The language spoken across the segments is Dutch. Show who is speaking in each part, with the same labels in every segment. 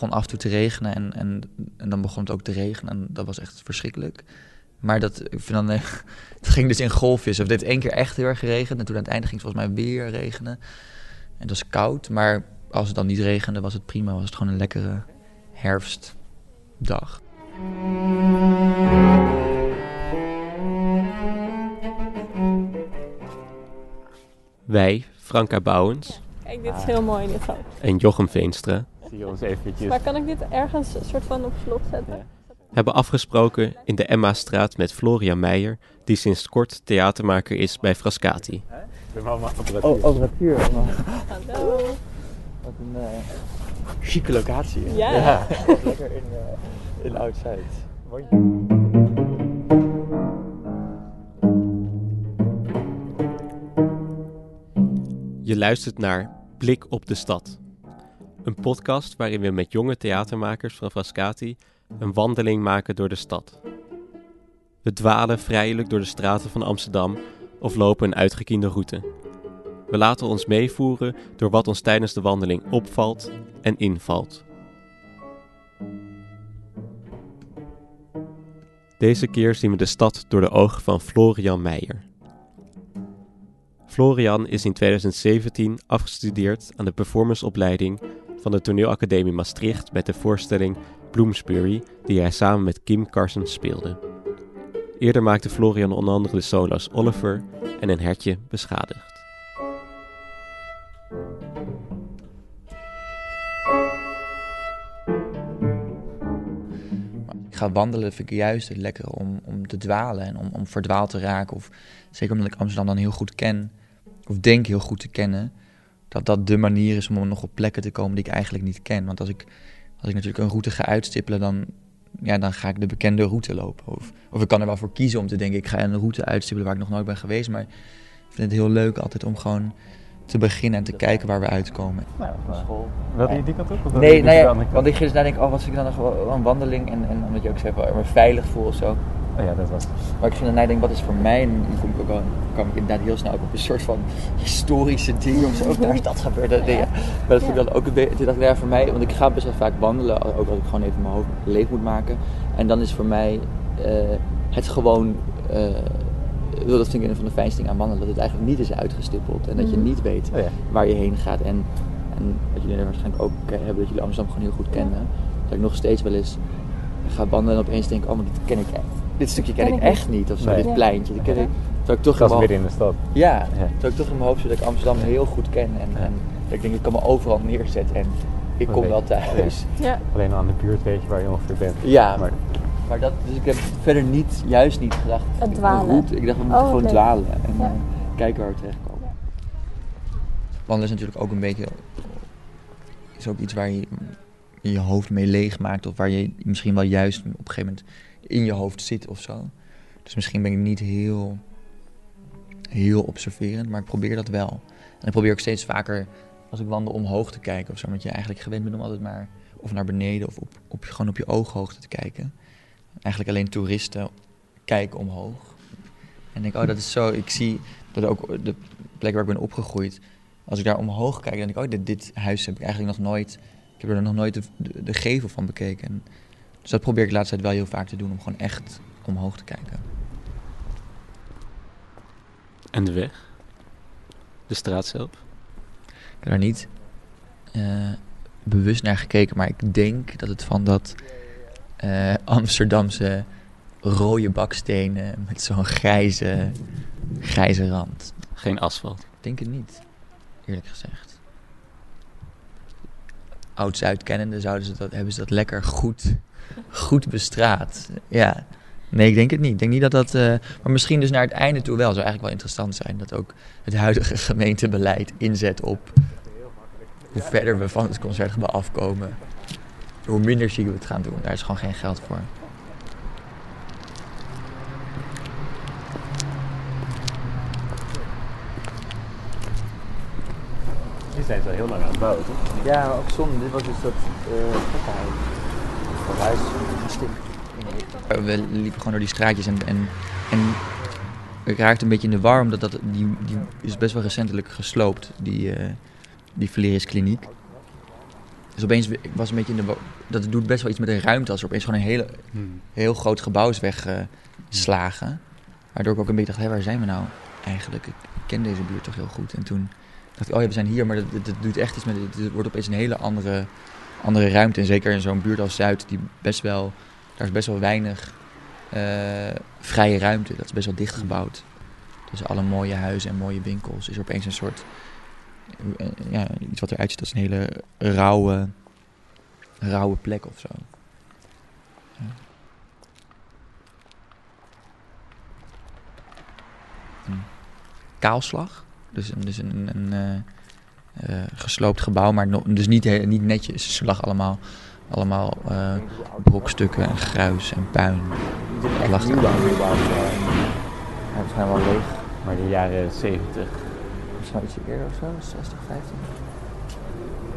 Speaker 1: begon af en toe te regenen en, en, en dan begon het ook te regenen. En dat was echt verschrikkelijk. Maar dat, ik vind dan, het ging dus in golfjes. Of dit één keer echt heel erg geregend. En toen aan het einde ging het volgens mij weer regenen. En het was koud. Maar als het dan niet regende, was het prima. Was het gewoon een lekkere herfstdag.
Speaker 2: Wij, Franka Bouwens
Speaker 3: Kijk, dit is heel mooi dit ook.
Speaker 2: en Jochem Veenstra
Speaker 4: Zie je ons eventjes.
Speaker 3: Maar kan ik dit ergens een soort van op slot zetten?
Speaker 2: hebben afgesproken in de Emma-straat met Florian Meijer, die sinds kort theatermaker is bij Frascati.
Speaker 4: De mama apparatuur.
Speaker 1: Oh, apparatuur.
Speaker 3: Hallo.
Speaker 1: Wat een uh, chique locatie. hè?
Speaker 3: Ja.
Speaker 1: lekker in, uh, in Oud-Zuid.
Speaker 2: Je luistert naar Blik op de Stad. Een podcast waarin we met jonge theatermakers van Frascati een wandeling maken door de stad. We dwalen vrijelijk door de straten van Amsterdam of lopen een uitgekiende route. We laten ons meevoeren door wat ons tijdens de wandeling opvalt en invalt. Deze keer zien we de stad door de ogen van Florian Meijer. Florian is in 2017 afgestudeerd aan de performanceopleiding van de Toneelacademie Maastricht met de voorstelling Bloomsbury, die hij samen met Kim Carson speelde. Eerder maakte Florian onder andere de solo's Oliver en Een hertje beschadigd.
Speaker 1: Ga wandelen vind ik juist lekker om, om te dwalen en om, om verdwaald te raken. Of, zeker omdat ik Amsterdam dan heel goed ken, of denk heel goed te kennen, dat dat de manier is om nog op plekken te komen die ik eigenlijk niet ken. Want als ik, als ik natuurlijk een route ga uitstippelen, dan, ja, dan ga ik de bekende route lopen. Of, of ik kan er wel voor kiezen om te denken, ik ga een route uitstippelen waar ik nog nooit ben geweest. Maar ik vind het heel leuk altijd om gewoon te beginnen en te kijken waar we uitkomen.
Speaker 4: Nou, school. Wil je die kant op? Of
Speaker 1: Nee, nou ja, want ik ging dus nadenken, oh, wat vind ik dan nog wel een wandeling? En, en omdat je ook zei, waar ik me veilig voel of zo.
Speaker 4: Oh ja, dat was het.
Speaker 1: Maar ik ging wat is voor mij? En dan kom ik ook kwam ik inderdaad heel snel ook op een soort van historische ding of zo. Daar is dat gebeurd. Ja. Maar dat vind ik dan ook een beetje, toen dacht ik, ja, voor mij, want ik ga best wel vaak wandelen, ook als ik gewoon even mijn hoofd leeg moet maken. En dan is voor mij eh, het gewoon, eh, dat vind ik een van de fijnste dingen aan wandelen, dat het eigenlijk niet is uitgestippeld. En dat je niet weet
Speaker 4: Oh ja.
Speaker 1: waar je heen gaat. En, en wat jullie waarschijnlijk ook eh, hebben, dat jullie Amsterdam gewoon heel goed kennen. Dat ik nog steeds wel eens ga wandelen en opeens denk ik, oh, maar dit ken ik echt. Dit stukje ken,
Speaker 3: Ken
Speaker 1: ik
Speaker 3: ik
Speaker 1: echt niet, of zo,
Speaker 4: Nee.
Speaker 1: dit pleintje. Dat ken ik, terwijl ik toch
Speaker 4: Dat is midden in de stad.
Speaker 1: ja,
Speaker 4: Ja.
Speaker 1: terwijl ik toch in mijn hoofd zit dat ik Amsterdam heel goed ken. En, en dat ik denk, ik kan me overal neerzetten en ik kom wel thuis.
Speaker 3: Ja.
Speaker 4: Alleen aan de buurt weet je waar je ongeveer bent.
Speaker 1: Ja,
Speaker 4: Maar
Speaker 1: maar dat, dus ik heb verder niet, juist niet gedacht.
Speaker 3: Het
Speaker 1: ik-
Speaker 3: dwalen.
Speaker 1: route. Ik dacht, we moeten
Speaker 3: Oh,
Speaker 1: gewoon
Speaker 3: leuk.
Speaker 1: dwalen en
Speaker 3: Ja.
Speaker 1: eh, kijken waar we terechtkomen. Wandelen is natuurlijk ook een beetje, is ook iets waar je je, je hoofd mee leeg maakt. Of waar je misschien wel juist op een gegeven moment in je hoofd zit of zo. Dus misschien ben ik niet heel, heel observerend, maar ik probeer dat wel. En ik probeer ook steeds vaker, als ik wandel, omhoog te kijken of zo. Want je eigenlijk gewend bent om altijd maar of naar beneden of op, op, gewoon op je ooghoogte te kijken. Eigenlijk alleen toeristen kijken omhoog. En denk, oh, dat is zo. Ik zie dat ook de plek waar ik ben opgegroeid. Als ik daar omhoog kijk, dan denk ik, oh, dit, dit huis heb ik eigenlijk nog nooit. Ik heb er nog nooit de, gevel van bekeken. En dus dat probeer ik de laatste tijd wel heel vaak te doen, om gewoon echt omhoog te kijken.
Speaker 2: En de weg? De straat zelf?
Speaker 1: Ik heb daar niet eh, bewust naar gekeken, maar ik denk dat het van dat eh, Amsterdamse rode bakstenen met zo'n grijze, grijze rand.
Speaker 2: Geen asfalt.
Speaker 1: Ik denk het niet, eerlijk gezegd. Oud-Zuid kennende zouden ze dat, hebben ze dat lekker goed, goed bestraat. Ja, nee, ik denk het niet. Ik denk niet dat dat... eh, maar misschien dus naar het einde toe wel. Zou eigenlijk wel interessant zijn dat ook het huidige gemeentebeleid inzet op... hoe verder we van het concertgebouw afkomen, hoe minder chic we het gaan doen. Daar is gewoon geen geld voor.
Speaker 4: die zijn zo heel lang aan het bouwen, toch?
Speaker 1: Ja, maar ook zonde. Dit was dus dat uh, huis stinkt. We liepen gewoon door die straatjes en, en, en ik raakte een beetje in de war, omdat dat, die, die is best wel recentelijk gesloopt, die, eh die. Dus opeens, ik was een beetje in de... Dat doet best wel iets met de ruimte als er opeens gewoon een hele,
Speaker 4: Hmm.
Speaker 1: heel groot gebouw is weggeslagen. Waardoor ik ook een beetje dacht, hé, waar zijn we nou eigenlijk? Ik, ik ken deze buurt toch heel goed. En toen dacht ik, oh ja, we zijn hier, maar dat, dat, dat doet echt iets met... Het wordt opeens een hele andere, andere ruimte. En zeker in zo'n buurt als Zuid, die best wel... Daar is best wel weinig eh, vrije ruimte. Dat is best wel dicht gebouwd. Tussen alle mooie huizen en mooie winkels is opeens een soort... eh, ja, iets wat eruit ziet als een hele rauwe, rauwe plek of zo. Een kaalslag. Dus, een- dus een, een eh, eh, gesloopt gebouw, maar no- dus niet, niet netjes. Ze lag allemaal, allemaal eh, brokstukken en gruis en puin. Het lag er. Is wel leeg.
Speaker 4: Maar de jaren 70,
Speaker 1: Misschien ietsje eerder of zo, 60, 50.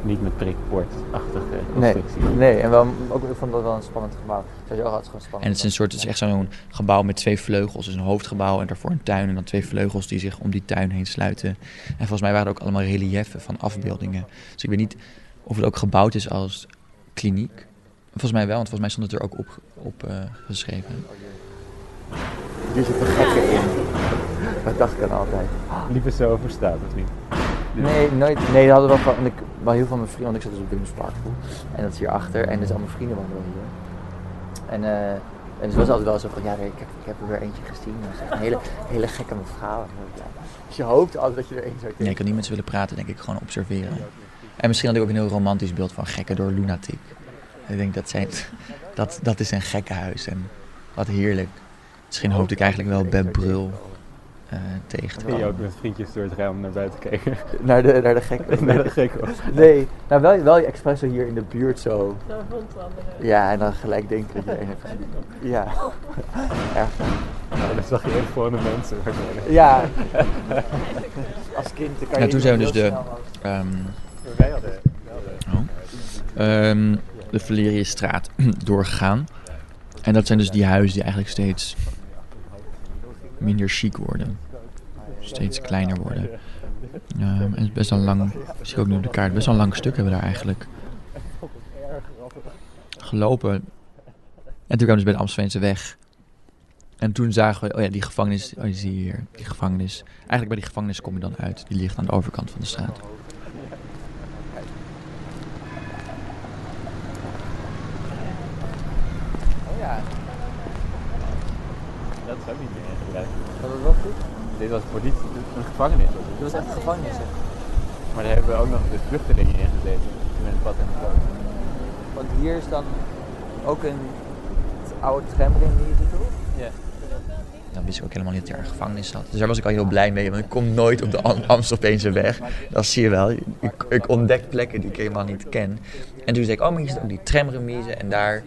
Speaker 4: Niet met prikpoortachtige
Speaker 1: Nee,
Speaker 4: constructie.
Speaker 1: nee, en wel, ook, ik vond dat wel een spannend gebouw. Sowieso had het gewoon spannend. En het is een soort, het is echt zo'n gebouw met twee vleugels. Dus een hoofdgebouw en daarvoor een tuin. En dan twee vleugels die zich om die tuin heen sluiten. En volgens mij waren er ook allemaal relieffen van afbeeldingen. Dus ik weet niet of het ook gebouwd is als kliniek. Volgens mij wel, want volgens mij stond het er ook op, op eh, geschreven. Hier zitten gekken in. Dat dacht ik dan altijd.
Speaker 4: Liepen zo over straat, of niet?
Speaker 1: Nee, nooit. Nee, dat hadden we wel van. Ik, wel heel veel van mijn vrienden, want ik zat dus op Wim's Parkpool. En dat is hierachter. En dus al mijn vrienden wel hier. En, eh, en dus het was altijd wel zo van, ja, ik heb, ik heb er weer eentje gezien. Dat is echt een hele, hele gekke mevrouw. Dus je hoopt altijd dat je er één zou Nee, ik kan niet met ze willen praten, denk ik. Gewoon observeren. En misschien had ik ook een heel romantisch beeld van gekken door lunatic. Ik denk, dat, zijn, dat, dat is een gekkenhuis. En wat heerlijk. Misschien hoopte ik eigenlijk wel Beb Brul tegen te
Speaker 4: Ging je ook met vriendjes door het raam naar buiten kijken?
Speaker 1: Naar de, naar de gekken.
Speaker 4: nee,
Speaker 1: nou wel, wel expres zo hier in de buurt zo.
Speaker 3: Rondwandelen.
Speaker 1: Ja, en dan gelijk denken dat je er een hebt gezien. Ja, erg.
Speaker 4: Nou, dan zag je echt gewone mensen.
Speaker 1: Ja. Als kind kan je...
Speaker 5: Ja, toen zijn we dus de, ehm,
Speaker 4: Wij hadden... wij hadden-
Speaker 5: oh, ehm, de Valeriusstraat doorgegaan. En dat zijn dus die huizen die eigenlijk steeds minder chic worden. Steeds kleiner worden. Ehm, en het is best wel lang, zie ook nu op de kaart, best wel lang stuk hebben we daar eigenlijk gelopen. En toen kwamen dus bij de Amstelveense weg. En toen zagen we, oh ja, die gevangenis, oh je hier, die gevangenis. Eigenlijk bij die gevangenis kom je dan uit. Die ligt aan de overkant van de straat.
Speaker 1: Oh ja,
Speaker 4: Dat is ook niet meer ingebruikt.
Speaker 1: dat was wel goed.
Speaker 4: Dit was politie, een gevangenis. was het.
Speaker 1: Dat was echt een gevangenis, hè.
Speaker 4: Maar daar hebben we ook nog de vluchtelingen in gezeten. Toen in het pad en.
Speaker 1: Want hier is dan ook een oude tramring die je ziet, toch?
Speaker 4: Ja.
Speaker 1: Dan wist ik ook helemaal niet dat er een gevangenis zat. Dus daar was ik al heel blij mee, want ik kom nooit op de Am- Amstelveense weg. Dat zie je wel. Ik, ik ontdek plekken die ik helemaal niet ken. En toen zei ik, oh, maar hier zit ook die tramremise en daar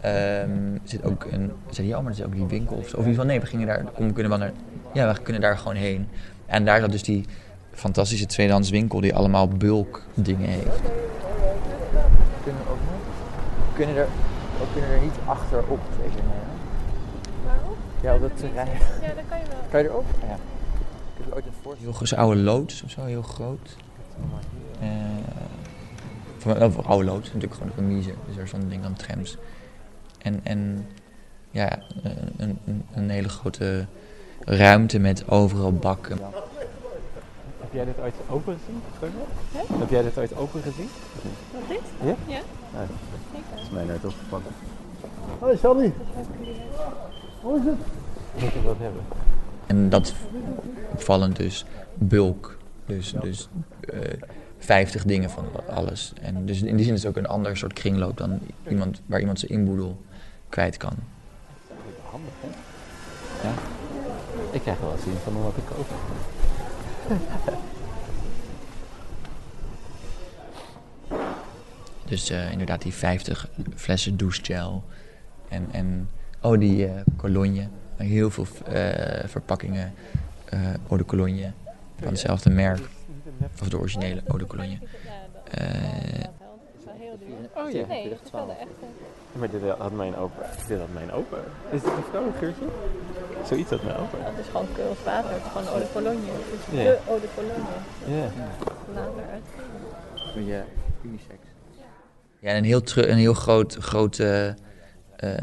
Speaker 1: ehm, zit ook een... Zei die, oh, maar er zit ook die winkel of zo. Of in ieder geval, nee, we gingen daar, we kunnen wel naar... Ja, we kunnen daar gewoon heen. En daar zat dus die fantastische tweedehands winkel die allemaal bulk dingen heeft. Kunnen we ook nog? Kunnen er, we kunnen er niet achterop tekenen?
Speaker 3: Waarom?
Speaker 1: Ja, op dat terrein.
Speaker 3: Ja, dat kan je wel.
Speaker 1: Kan je erop? Ja. Ik heb ooit een voorstel. Heel groot, oude loods of zo, heel groot. Eh voor, oh, voor oude loods, natuurlijk gewoon een remise. Dus er zo'n ding aan trams. En, en ja, een, een, een hele grote ruimte met overal bakken.
Speaker 4: Heb jij dit ooit open gezien? Heb jij dit ooit open gezien?
Speaker 3: Wat dit?
Speaker 4: Ja?
Speaker 3: Ja.
Speaker 4: Nee. Dat is mij nooit opgevallen.
Speaker 6: Hoi Sandy.
Speaker 4: Moet je dat hebben?
Speaker 1: En dat opvallend dus bulk. Dus, dus eh 50 dingen van alles. En dus in die zin is het ook een ander soort kringloop dan iemand, waar iemand zijn inboedel kwijt kan.
Speaker 4: Handig, hè? Ja. Ik krijg wel zien van wat ik koop.
Speaker 1: Dus eh, inderdaad die 50 flessen douchegel. En, en oh, die eh cologne. Heel veel eh, verpakkingen eh eau de cologne. Van hetzelfde merk. Of de originele eau de cologne.
Speaker 3: Ja, dat,
Speaker 1: Eh,
Speaker 3: dat helpt. Het is wel heel duur.
Speaker 4: Oh ja.
Speaker 3: Nee, het
Speaker 4: Maar dit had mijn opa. Dit had mijn opa. Is dit een vrouwengeurtje? Zoiets had mijn opa.
Speaker 3: Dat is gewoon Keuls water. Het is gewoon eau de cologne. Het is
Speaker 4: Ja.
Speaker 3: de eau de cologne.
Speaker 4: Ja.
Speaker 3: Later uit.
Speaker 1: Je unisex. Ja, een heel, tru- een heel groot, groot eh,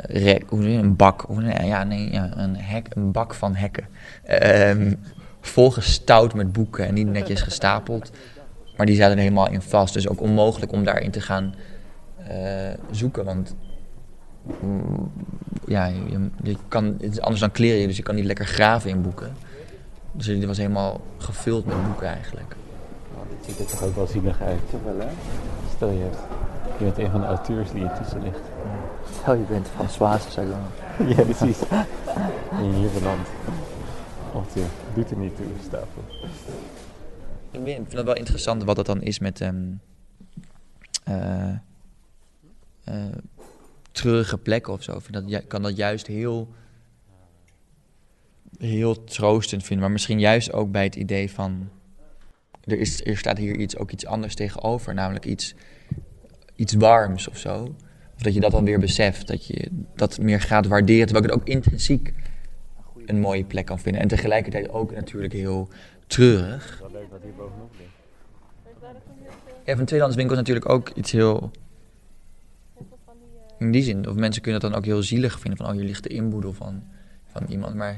Speaker 1: rek, hoe zeg je, een bak, of nee, ja, nee, ja, een, hek, een bak van hekken. Ehm volgestouwd met boeken en niet netjes gestapeld. Maar die zaten er helemaal in vast, dus ook onmogelijk om daarin te gaan eh, zoeken. Want ja, je, je kan, het is anders dan kleren, dus je kan niet lekker graven in boeken. Dus dit was helemaal gevuld met boeken eigenlijk.
Speaker 4: Nou, dit ziet er toch ook wel zielig uit. Toch wel, hè? Stel je hebt, je bent een van de auteurs die intussen ligt.
Speaker 1: Stel je bent Françoise, zou ik dan...
Speaker 4: ja, precies. belandt. Of je doet er niet toe, stapel.
Speaker 1: Ik vind het wel interessant wat dat dan is met eh, treurige plekken of zo. Ik vind dat, kan dat juist heel, heel troostend vinden. Maar misschien juist ook bij het idee van... Er, is, er staat hier iets, ook iets anders tegenover. Namelijk iets, iets warms of zo. Of dat je dat dan weer beseft. Dat je dat meer gaat waarderen. Terwijl ik het ook intrinsiek een mooie plek kan vinden. En tegelijkertijd ook natuurlijk heel treurig.
Speaker 4: Wel leuk dat hier bovenop ligt.
Speaker 1: Ja, van tweedehandswinkel is natuurlijk ook iets heel... In die zin, of mensen kunnen dat dan ook heel zielig vinden. Van, oh, hier ligt de inboedel van, van iemand. Maar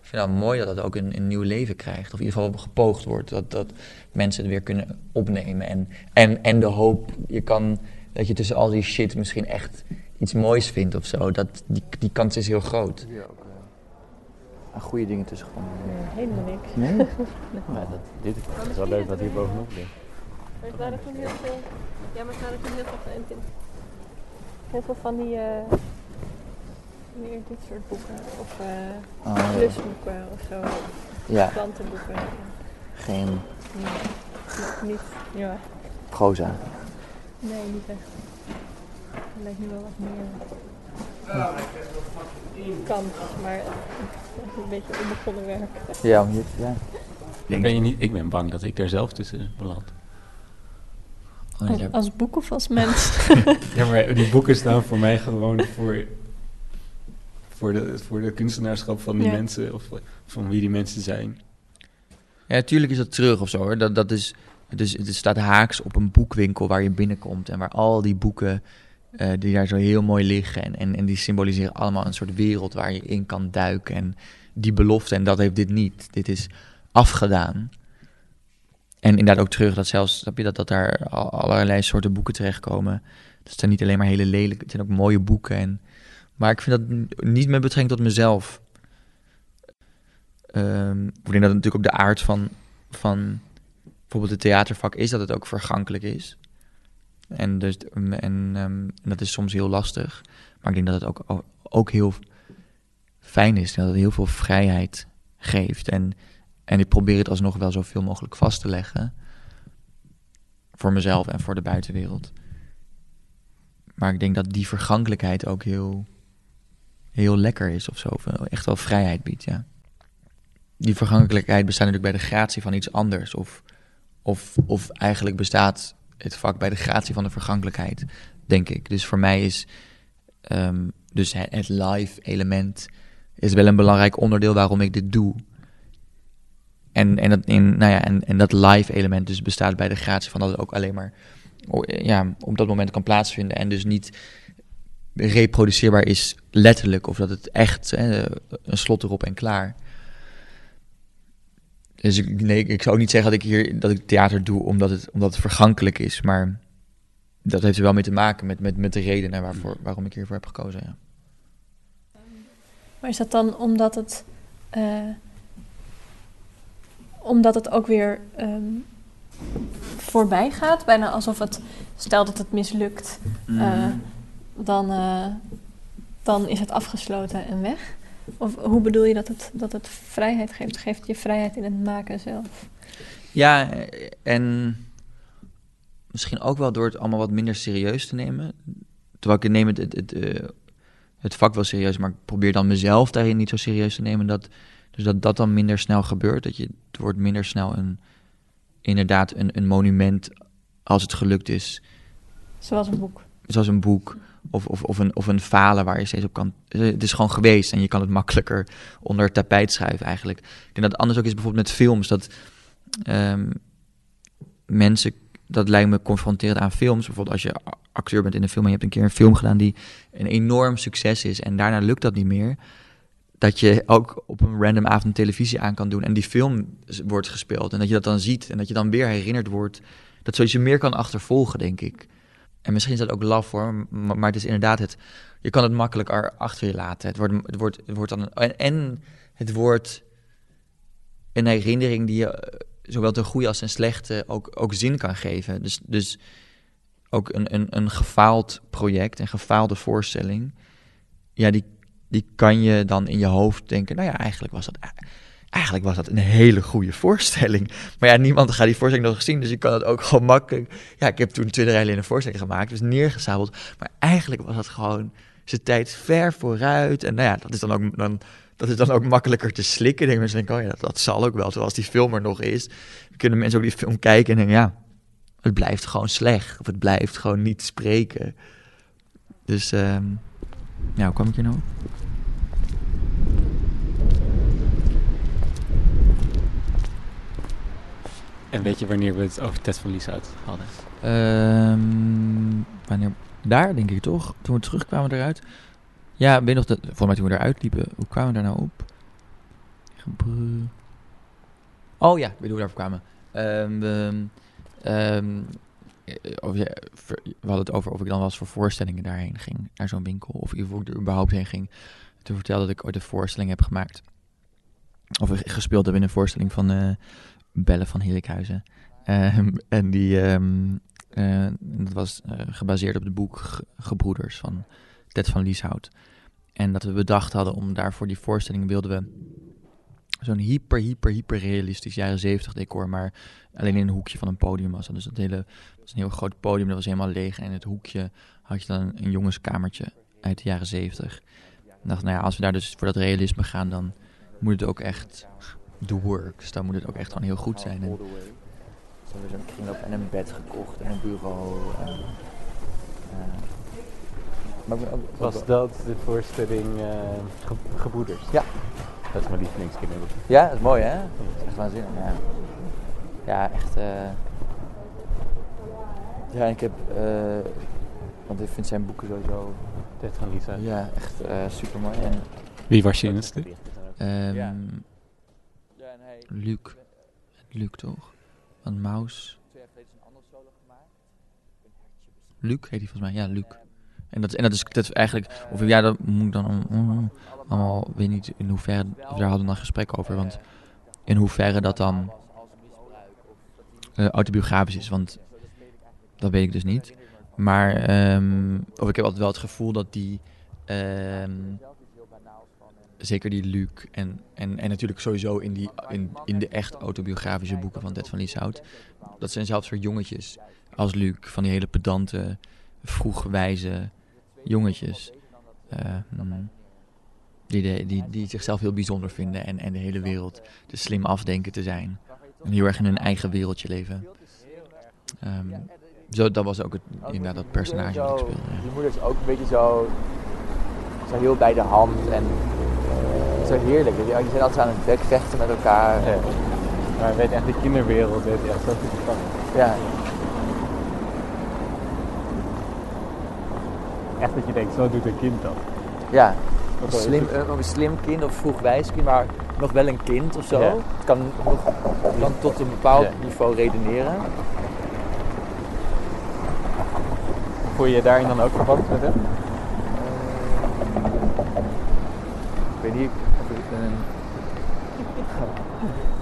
Speaker 1: ik vind het mooi dat dat ook een, een nieuw leven krijgt. Of in ieder geval gepoogd wordt. Dat, dat mensen het weer kunnen opnemen. En, en, en de hoop, je kan, dat je tussen al die shit misschien echt iets moois vindt of zo. Dat, die, die kans is heel groot.
Speaker 5: Hier ook uh, goede dingen tussen gevonden.
Speaker 3: Nee, helemaal niks.
Speaker 5: Nee?
Speaker 4: Maar dat, dit is wel leuk dat hier bovenop ligt.
Speaker 3: Maar waren toen heel veel... Ja, maar waren toen heel veel. Heel veel van die... eh meer dit soort boeken. Of eh
Speaker 5: Oh, ja.
Speaker 3: of zo.
Speaker 5: ja,
Speaker 3: Plantenboeken.
Speaker 5: geen
Speaker 3: Nee, niet- niet... Ja,
Speaker 5: proza.
Speaker 3: nee, niet echt. Er lijkt nu wel wat meer... Kans, maar een beetje onbegonnen werk.
Speaker 5: Ja, om ja.
Speaker 4: Ben je niet, ik ben bang dat ik daar zelf tussen beland.
Speaker 1: Oh,
Speaker 3: Als boek of als mens?
Speaker 4: Ja, maar die boeken staan voor mij gewoon voor, voor, de, voor de kunstenaarschap van die
Speaker 3: Ja.
Speaker 4: mensen. Of van wie die mensen zijn.
Speaker 1: Ja, natuurlijk is dat terug of zo hoor. Dat, dat is, het, is, het staat haaks op een boekwinkel waar je binnenkomt en waar al die boeken eh, die daar zo heel mooi liggen. En, en, en die symboliseren allemaal een soort wereld waar je in kan duiken. En die belofte, en dat heeft dit niet. Dit is afgedaan. En inderdaad ook terug dat zelfs, snap je, dat, dat daar al- allerlei soorten boeken terechtkomen. Het zijn niet alleen maar hele lelijke, het zijn ook mooie boeken. En, maar ik vind dat niet met betrekking tot mezelf. Ehm, ik denk dat het natuurlijk ook de aard van, van bijvoorbeeld het theatervak is dat het ook vergankelijk is. En, dus, ehm, en dat is soms heel lastig. Maar ik denk dat het ook, ook heel fijn is. Dat het heel veel vrijheid geeft. En, en ik probeer het alsnog wel zoveel mogelijk vast te leggen. Voor mezelf en voor de buitenwereld. Maar ik denk dat die vergankelijkheid ook heel, heel lekker is of zo. Echt wel vrijheid biedt, ja die vergankelijkheid bestaat natuurlijk bij de gratie van iets anders. Of, of, of eigenlijk bestaat het vak bij de gratie van de vergankelijkheid, denk ik. Dus voor mij is ehm, dus het, het live element is wel een belangrijk onderdeel waarom ik dit doe. En, en, dat, in, nou ja, en, en dat live element dus bestaat bij de gratie van dat het ook alleen maar ja, op dat moment kan plaatsvinden. En dus niet reproduceerbaar is letterlijk. Of dat het echt hè, een slot erop en klaar. Dus ik, nee, ik zou ook niet zeggen dat ik hier dat ik theater doe omdat het, omdat het vergankelijk is. Maar dat heeft er wel mee te maken met, met, met de redenen waarvoor, waarom ik hiervoor heb gekozen. Ja.
Speaker 3: Maar is dat dan omdat het, eh, omdat het ook weer ehm, voorbij gaat? Bijna alsof het, stel dat het mislukt, eh, dan, eh, dan is het afgesloten en weg? Of hoe bedoel je dat het, dat het vrijheid geeft? Geeft je vrijheid in het maken zelf?
Speaker 1: Ja, en misschien ook wel door het allemaal wat minder serieus te nemen. Terwijl ik neem het, het, het, eh, het vak wel serieus, maar ik probeer dan mezelf daarin niet zo serieus te nemen. Dat, dus dat dat dan minder snel gebeurt. Dat je, het wordt minder snel een, inderdaad een, een monument als het gelukt is.
Speaker 3: Zoals een boek.
Speaker 1: Zoals een boek of, of, of, een, of een falen waar je steeds op kan. Het is gewoon geweest en je kan het makkelijker onder het tapijt schuiven eigenlijk. Ik denk dat het anders ook is bijvoorbeeld met films. Dat ehm, mensen, dat lijkt me confronterend aan films. Bijvoorbeeld als je acteur bent in een film en je hebt een keer een film gedaan die een enorm succes is en daarna lukt dat niet meer, dat je ook op een random avond televisie aan kan doen en die film wordt gespeeld en dat je dat dan ziet en dat je dan weer herinnerd wordt, dat zoiets je meer kan achtervolgen, denk ik. En misschien is dat ook laf hoor, maar, het is inderdaad het, je kan het makkelijk achter je laten. Het wordt, het wordt, het wordt dan, en, en het wordt een herinnering die je eh, zowel ten goede als ten slechte ook, ook zin kan geven. Dus, dus ook een, een, een gefaald project, een gefaalde voorstelling, ja, die, die kan je dan in je hoofd denken, nou ja, eigenlijk was dat, eigenlijk was dat een hele goede voorstelling. Maar ja, niemand gaat die voorstelling nog gezien, dus je kan het ook gewoon makkelijk... Ja, ik heb toen Tweede in een voorstelling gemaakt, dus neergezabeld. Maar eigenlijk was dat gewoon zijn tijd ver vooruit. En nou ja, dat is dan ook, dan, dat is dan ook makkelijker te slikken. Denk mensen denken, oh ja, dat, dat zal ook wel, zoals die film er nog is. kunnen mensen ook die film kijken en denken, ja, het blijft gewoon slecht. Of het blijft gewoon niet spreken. Dus, um, ja, hoe kwam ik hier nou?
Speaker 2: En weet je wanneer we het over Ted van Lieshout hadden?
Speaker 1: Um, wanneer? Daar, denk ik toch? Toen we terugkwamen eruit. Ja, weet nog, dat, volgens mij toen we eruit liepen, hoe kwamen we daar nou op? Oh ja, hoe we daarvoor kwamen. Um, um, we hadden het over of ik dan wel eens voor voorstellingen daarheen ging, naar zo'n winkel. Of of ik er überhaupt heen ging. Toen vertelde dat ik ooit een voorstelling heb gemaakt. Of gespeeld heb in een voorstelling van uh, Bellen van Herikhuizen. Um, en die, um, uh, dat was gebaseerd op het boek Gebroeders van Ted van Lieshout. En dat we bedacht hadden om daarvoor die voorstelling wilden we zo'n hyper, hyper, hyper realistisch jaren zeventig decor, maar alleen in een hoekje van een podium was. Dus dat hele was een heel groot podium, dat was helemaal leeg. En in het hoekje had je dan een, een jongenskamertje uit de jaren zeventig. Ik dacht, nou ja, als we daar dus voor dat realisme gaan, dan moet het ook echt the work. Dus dan moet het ook echt gewoon heel goed zijn. En, zo hebben zo'n kringloop en een bed gekocht en een bureau. En, uh,
Speaker 4: maar ook, Was dat de voorstelling uh, ge Gebroeders?
Speaker 1: Ja.
Speaker 4: Dat is mijn lievelingskinderen.
Speaker 1: Ja, dat is mooi hè? Dat is echt waanzinnig. Ja, ja echt. Uh, ja, ik heb. want ik vind zijn boeken sowieso.
Speaker 4: Ted van Lisa.
Speaker 1: Ja, echt super mooi. En,
Speaker 2: Wie was je in het stuk?
Speaker 1: Um, ja. Luc. Luc toch? Van Maus. Luc heet hij volgens mij. Ja, Luc. En dat, en dat, is, eigenlijk, of ja, dat moet ik dan allemaal, weet niet in hoeverre, daar hadden we dan gesprek over, want in hoeverre dat dan uh, autobiografisch is, want dat weet ik dus niet. Maar, um, of ik heb altijd wel het gevoel dat die, um, zeker die Luc en, en, en natuurlijk sowieso in, die, in, in de echt autobiografische boeken van Ted van Lieshout. Dat zijn zelfs voor jongetjes als Luc, van die hele pedante, vroegwijze jongetjes. Uh, die, de, die, die zichzelf heel bijzonder vinden en, en de hele wereld te slim afdenken te zijn. En heel erg in hun eigen wereldje leven. Um, zo, dat was ook het, inderdaad dat personage dat ik speelde. Die moeder is ook een beetje zo, zo heel bij de hand en zo heerlijk. Je zijn altijd aan het vechten met elkaar.
Speaker 4: Ja. Maar weet echt de kinderwereld weet echt zo goed van.
Speaker 1: Ja.
Speaker 4: Echt dat je denkt, zo doet een kind dat.
Speaker 1: Ja. Een slim, een, een slim kind of vroegwijs kind, maar nog wel een kind of zo. Ja. Het kan nog kan tot een bepaald ja. niveau redeneren.
Speaker 4: Voel je je daarin dan ook verband met hem?
Speaker 1: ik weet niet of ik een.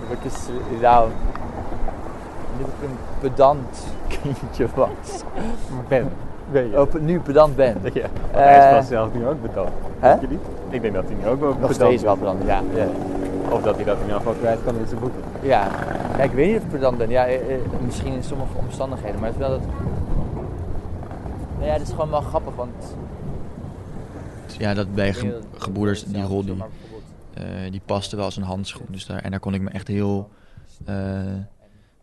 Speaker 1: of ik een. Nou. Of ik een pedant kindje was.
Speaker 4: Ben.
Speaker 1: Ben je? Oh, nu pedant ben.
Speaker 4: Ja. hij is pas zelf nu ook pedant.
Speaker 1: Hè?
Speaker 4: Je niet? Ik denk dat hij nu ook wel
Speaker 1: Nog
Speaker 4: pedant
Speaker 1: steeds wel pedant, ja. ja.
Speaker 4: Of dat hij dat in ieder geval kwijt kan in zijn boeken.
Speaker 1: Ja. ja, ik weet niet of ik pedant ben. Ja, eh, misschien in sommige omstandigheden, maar het is wel dat. Nou ja, het is gewoon wel grappig, want. Ja, dat bij ge gebroeders, die rol, die, uh, die paste wel als een handschoen. Dus daar, en daar kon ik me echt heel uh,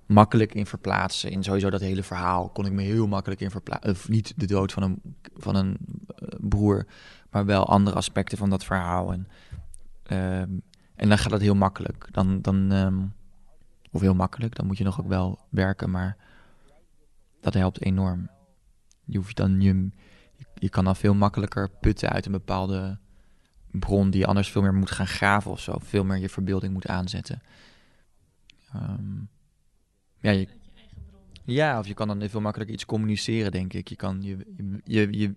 Speaker 1: makkelijk in verplaatsen. In sowieso dat hele verhaal kon ik me heel makkelijk in verplaatsen. Of niet de dood van een, van een uh, broer, maar wel andere aspecten van dat verhaal. En, en dan gaat het heel makkelijk. Dan, dan, um, of heel makkelijk, dan moet je nog ook wel werken, maar dat helpt enorm. je hoeft dan je, je kan dan veel makkelijker putten uit een bepaalde bron die je anders veel meer moet gaan graven of zo. Veel meer je verbeelding moet aanzetten. Ehm, ja, je, ja, of je kan dan veel makkelijker iets communiceren, denk ik. Je kan je, je, je,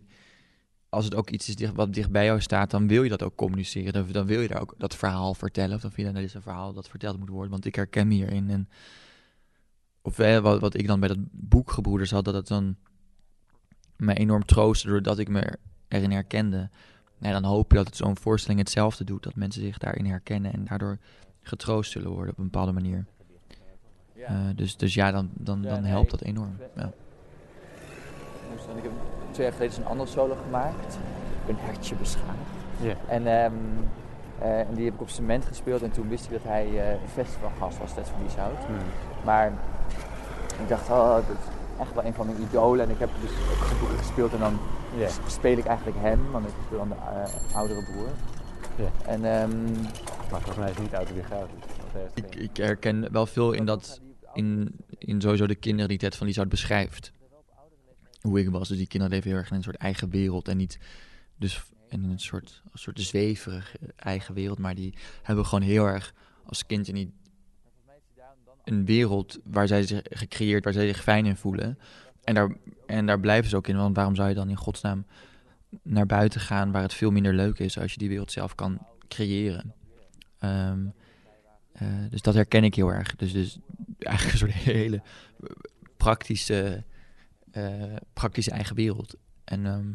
Speaker 1: als het ook iets is wat dicht bij jou staat, dan wil je dat ook communiceren. Dan, dan wil je daar ook dat verhaal vertellen. Of dan vind je dat dit is een verhaal dat verteld moet worden. Want ik herken me hierin. En, of wat, wat ik dan bij dat boek Gebroeders had, dat het dan me enorm troostte doordat ik me erin herkende. Nee, dan hoop je dat het zo'n voorstelling hetzelfde doet. Dat mensen zich daarin herkennen en daardoor getroost zullen worden op een bepaalde manier. Uh, dus, dus ja, dan, dan, dan helpt dat enorm. Ja. Ik heb twee jaar geleden een andere solo gemaakt. Een hertje beschadigd.
Speaker 4: Ja.
Speaker 1: En, um, uh, en die heb ik op cement gespeeld. En toen wist ik dat hij uh, festivalgast was, Ted van Lieshout.
Speaker 4: Hmm.
Speaker 1: Maar ik dacht, oh, dat is echt wel een van mijn idolen. En ik heb dus ook gespeeld en dan
Speaker 4: Ja.
Speaker 1: speel ik eigenlijk hem. Want ik speel dan de uh, oudere broer.
Speaker 4: Ja.
Speaker 1: En um,
Speaker 4: Maar volgens mij is het niet autobiografisch.
Speaker 1: ik, ik herken wel veel in dat, in, in sowieso de kinderen die Ted van Lieshout beschrijft. Hoe ik was, dus die kinderen leven heel erg in een soort eigen wereld en niet dus in een soort, een soort zweverig eigen wereld, maar die hebben gewoon heel erg als kind in een wereld waar zij zich gecreëerd, waar zij zich fijn in voelen. En daar, en daar blijven ze ook in, want waarom zou je dan in godsnaam naar buiten gaan waar het veel minder leuk is als je die wereld zelf kan creëren. Ehm, eh, dus dat herken ik heel erg. Dus, dus eigenlijk een soort hele praktische, eh, praktische eigen wereld. En, ehm,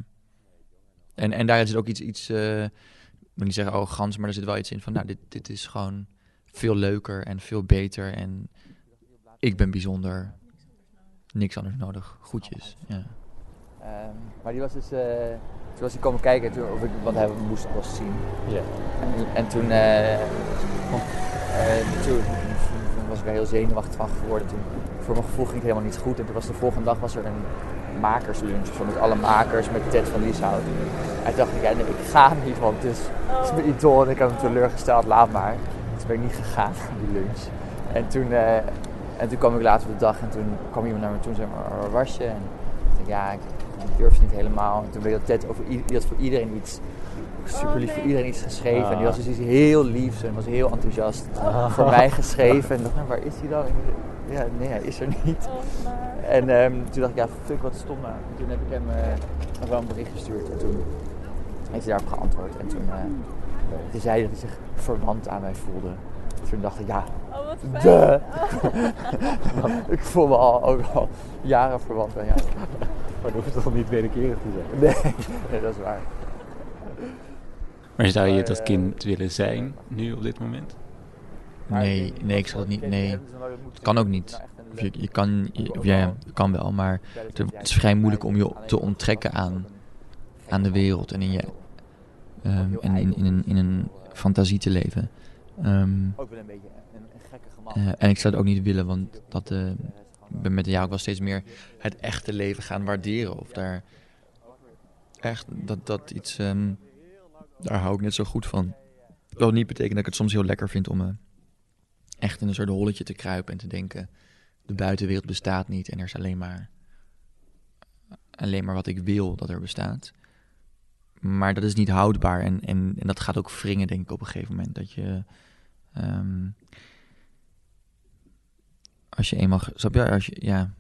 Speaker 1: en, en daar is ook iets, iets eh, ik wil niet zeggen arrogants, maar er zit wel iets in van, nou, dit, dit is gewoon veel leuker en veel beter. En ik ben bijzonder. Niks anders nodig. Goedjes. Ja. maar die was dus, toen was hij komen kijken, toen, of ik wat hij moest pas zien.
Speaker 4: Ja.
Speaker 1: En, en toen, eh, eh, toen, was ik er heel zenuwachtig van geworden. Toen, voor mijn gevoel ging het helemaal niet goed. En toen was de volgende dag was er een makerslunch zo met alle makers, met Ted van Lieshout. En toen dacht ik, ja, nee, ik ga niet, want het is, het is mijn idool en ik heb hem teleurgesteld, laat maar. Toen ben ik niet gegaan naar die lunch. En toen, eh, en toen kwam ik later op de dag en toen kwam iemand naar me toe en zei, maar waar was je? En toen dacht ik, ja, ik, ik durf niet helemaal. En toen weet dat Ted over, i- die had voor iedereen iets super lief voor iedereen iets geschreven. En die was dus iets heel liefs en was heel enthousiast voor mij geschreven. En ik dacht, nou, waar is hij dan? En ik dacht, ja, nee, hij is er niet. En ehm, toen dacht ik, ja, fuck, wat stom nou. En toen heb ik hem eh, nog wel een bericht gestuurd. En toen heeft hij daarop geantwoord. En toen, eh, toen zei hij dat hij zich verwant aan mij voelde. Toen dacht ik, ja,
Speaker 3: Oh, wat
Speaker 1: duh. ik voel me al, ook al jaren verwant aan jou.
Speaker 4: Maar dat hoeft toch niet wederkerig te zijn?
Speaker 1: Nee, nee, dat is waar.
Speaker 2: Maar zou je dat kind willen zijn nu op dit moment?
Speaker 1: Nee, nee, ik zal het niet. Nee, het kan ook niet. Of je, je kan, je, of ja, je kan wel, maar het, is vrij moeilijk om je te onttrekken aan, aan de wereld en in je ehm, en in, in, een, in een fantasie te leven. Ehm,
Speaker 7: Ook wel een beetje een, een gekke gemak.
Speaker 1: eh, en ik zou het ook niet willen, want dat eh, ik ben met de jaren ook wel steeds meer het echte leven gaan waarderen. Of daar echt dat, dat iets, ehm, daar hou ik net zo goed van. Dat niet betekent dat ik het soms heel lekker vind om me echt in een soort holletje te kruipen en te denken: de buitenwereld bestaat niet en er is alleen maar, alleen maar wat ik wil dat er bestaat. Maar dat is niet houdbaar en, en, dat gaat ook wringen, denk ik, op een gegeven moment. Dat je. ehm, als je eenmaal, snap je, als je, ja,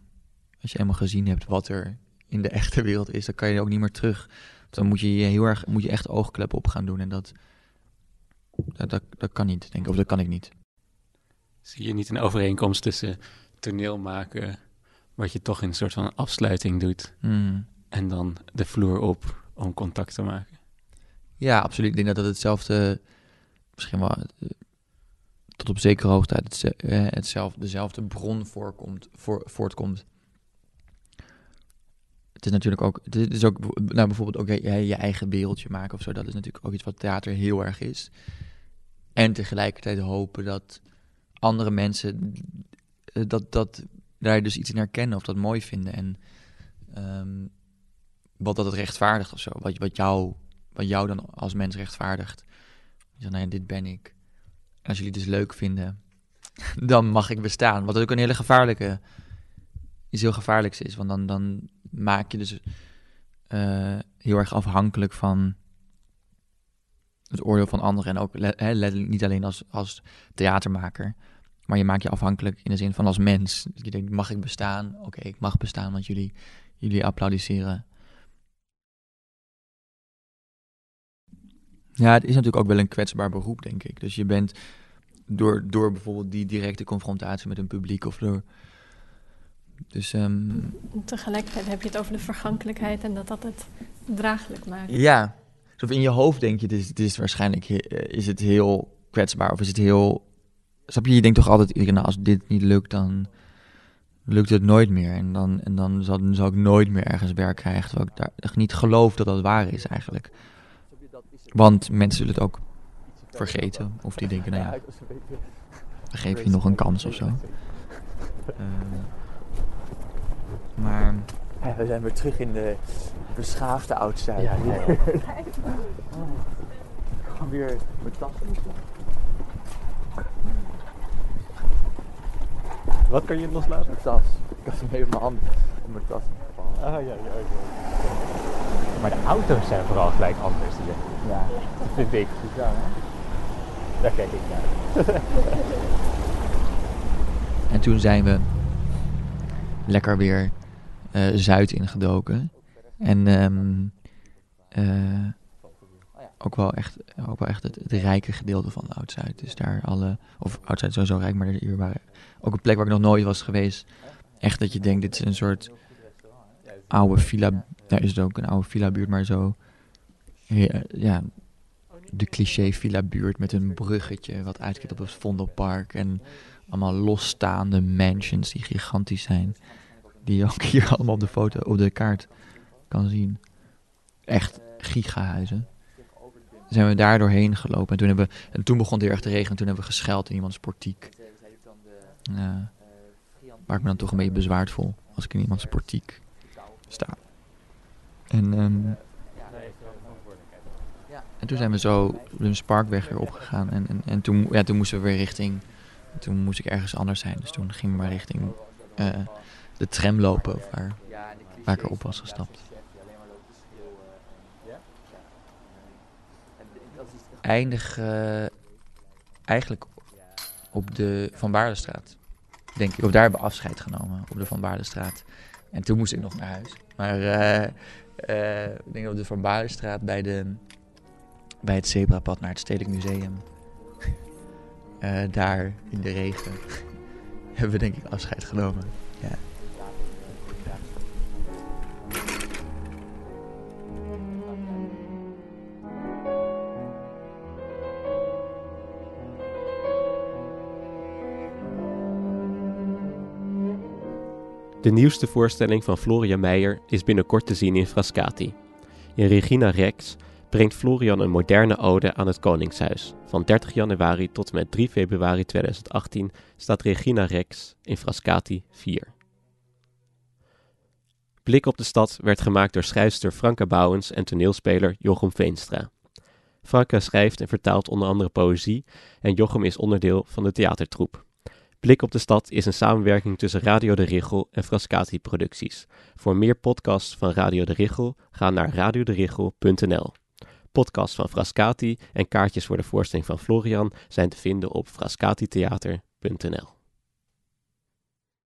Speaker 1: als je eenmaal gezien hebt wat er in de echte wereld is, dan kan je ook niet meer terug. Dan moet je je heel erg, moet je echt oogkleppen op gaan doen en dat, dat, dat, dat kan niet, denk ik, of dat kan ik niet.
Speaker 2: Zie je niet een overeenkomst tussen toneel maken, wat je toch in een soort van afsluiting doet,
Speaker 1: Hmm.
Speaker 2: en dan de vloer op om contact te maken?
Speaker 1: Ja, absoluut. Ik denk dat het hetzelfde, misschien wel eh, tot op zekere hoogte uit eh, hetzelfde, dezelfde bron voorkomt, voor, voortkomt. Het is natuurlijk ook, het is- ook nou, bijvoorbeeld ook je, eigen wereldje maken of zo. Dat is natuurlijk ook iets wat theater heel erg is. En tegelijkertijd hopen dat andere mensen eh, dat, dat daar dus iets in herkennen of dat mooi vinden. En ehm, wat dat het rechtvaardigt of zo. Wat, wat, jou, wat jou dan als mens rechtvaardigt. Je zegt, nou ja, dit ben ik. Als jullie het dus leuk vinden, dan mag ik bestaan. Wat ook een hele gevaarlijke, iets heel gevaarlijks is. Want dan, dan maak je dus eh, heel erg afhankelijk van het oordeel van anderen. En ook niet alleen als, als theatermaker, maar je maakt je afhankelijk in de zin van als mens. Je denkt, mag ik bestaan? Oké, ik mag bestaan, want jullie, jullie applaudisseren. Ja, het is natuurlijk ook wel een kwetsbaar beroep, denk ik. Dus je bent door, door bijvoorbeeld die directe confrontatie met een publiek of door. Dus ehm,
Speaker 3: Tegelijkertijd heb je het over de vergankelijkheid en dat dat het draaglijk maakt.
Speaker 1: ja, of in je hoofd denk je, dit is, dit is waarschijnlijk eh, is het heel kwetsbaar of is het heel. Snap je? Je denkt toch altijd, nou, als dit niet lukt, dan lukt het nooit meer. En dan, en dan zal, dan zal ik nooit meer ergens werk krijgen. Terwijl ik daar echt niet geloof dat dat waar is eigenlijk. Want mensen zullen het ook vergeten. Of die denken, nou ja, dan geef je nog een kans of zo. Ehm, maar
Speaker 7: Ja, we zijn weer terug in de beschaafde oud-Zuid.
Speaker 4: Ja, ja, ja.
Speaker 7: Ik ga weer mijn tas.
Speaker 4: Wat kan je loslaten?
Speaker 7: Mijn tas. Ik had hem even in mijn hand op mijn tas.
Speaker 4: Ah ja, ja, ja. Maar de auto's zijn vooral gelijk anders hier.
Speaker 7: Ja,
Speaker 4: Dat vind ik.
Speaker 7: ja hè?
Speaker 4: Daar kijk ik naar.
Speaker 1: En toen zijn we lekker weer eh, Zuid ingedoken. En ehm, eh, ook wel echt, ook wel echt het, rijke gedeelte van Oud-Zuid. Dus daar alle, of Oud-Zuid sowieso rijk, maar hier waren ook een plek waar ik nog nooit was geweest. Echt dat je denkt, dit is een soort oude villa, daar is het ook een oude villa buurt, maar zo, ja, ja de cliché villa buurt met een bruggetje wat uitkijkt op het Vondelpark en allemaal losstaande mansions die gigantisch zijn. Die je ook hier allemaal op de foto, op de kaart kan zien. Echt gigahuizen. Zijn we daar doorheen gelopen. En toen, hebben we, en toen begon het heel erg te regenen. Toen hebben we gescheld in iemands portiek. Ja, waar ik me dan toch een beetje bezwaard voel. Als ik in iemands portiek sta. En, ehm, en toen zijn we zo de Sparkweg weer opgegaan. En, en, en toen, ja, toen moesten we weer richting toen moest ik ergens anders zijn. Dus toen ging ik maar richting eh, de tram lopen waar, waar ik erop was gestapt. Eindig eh, eigenlijk op de Van Baarlestraat. Denk ik. Of daar hebben we afscheid genomen. Op de Van Baarlestraat. En toen moest ik nog naar huis. Maar eh, ik denk op de Van Baarlestraat bij, de, bij het zebrapad naar het Stedelijk Museum. Eh, daar in de regen hebben we denk ik afscheid genomen. Ja.
Speaker 2: De nieuwste voorstelling van Florian Meijer is binnenkort te zien in Frascati. In Regina Rex brengt Florian een moderne ode aan het Koningshuis. Van 30 januari tot en met 3 februari 2018 staat Regina Rex in Frascati 4. Blik op de stad werd gemaakt door schrijfster Franka Bouwens en toneelspeler Jochem Veenstra. Franka schrijft en vertaalt onder andere poëzie en Jochem is onderdeel van de theatertroep. Blik op de stad is een samenwerking tussen Radio de Richel en Frascati Producties. Voor meer podcasts van Radio de Richel ga naar radioderichel.nl. Podcasts van Frascati en kaartjes voor de voorstelling van Florian zijn te vinden op frascatitheater.nl.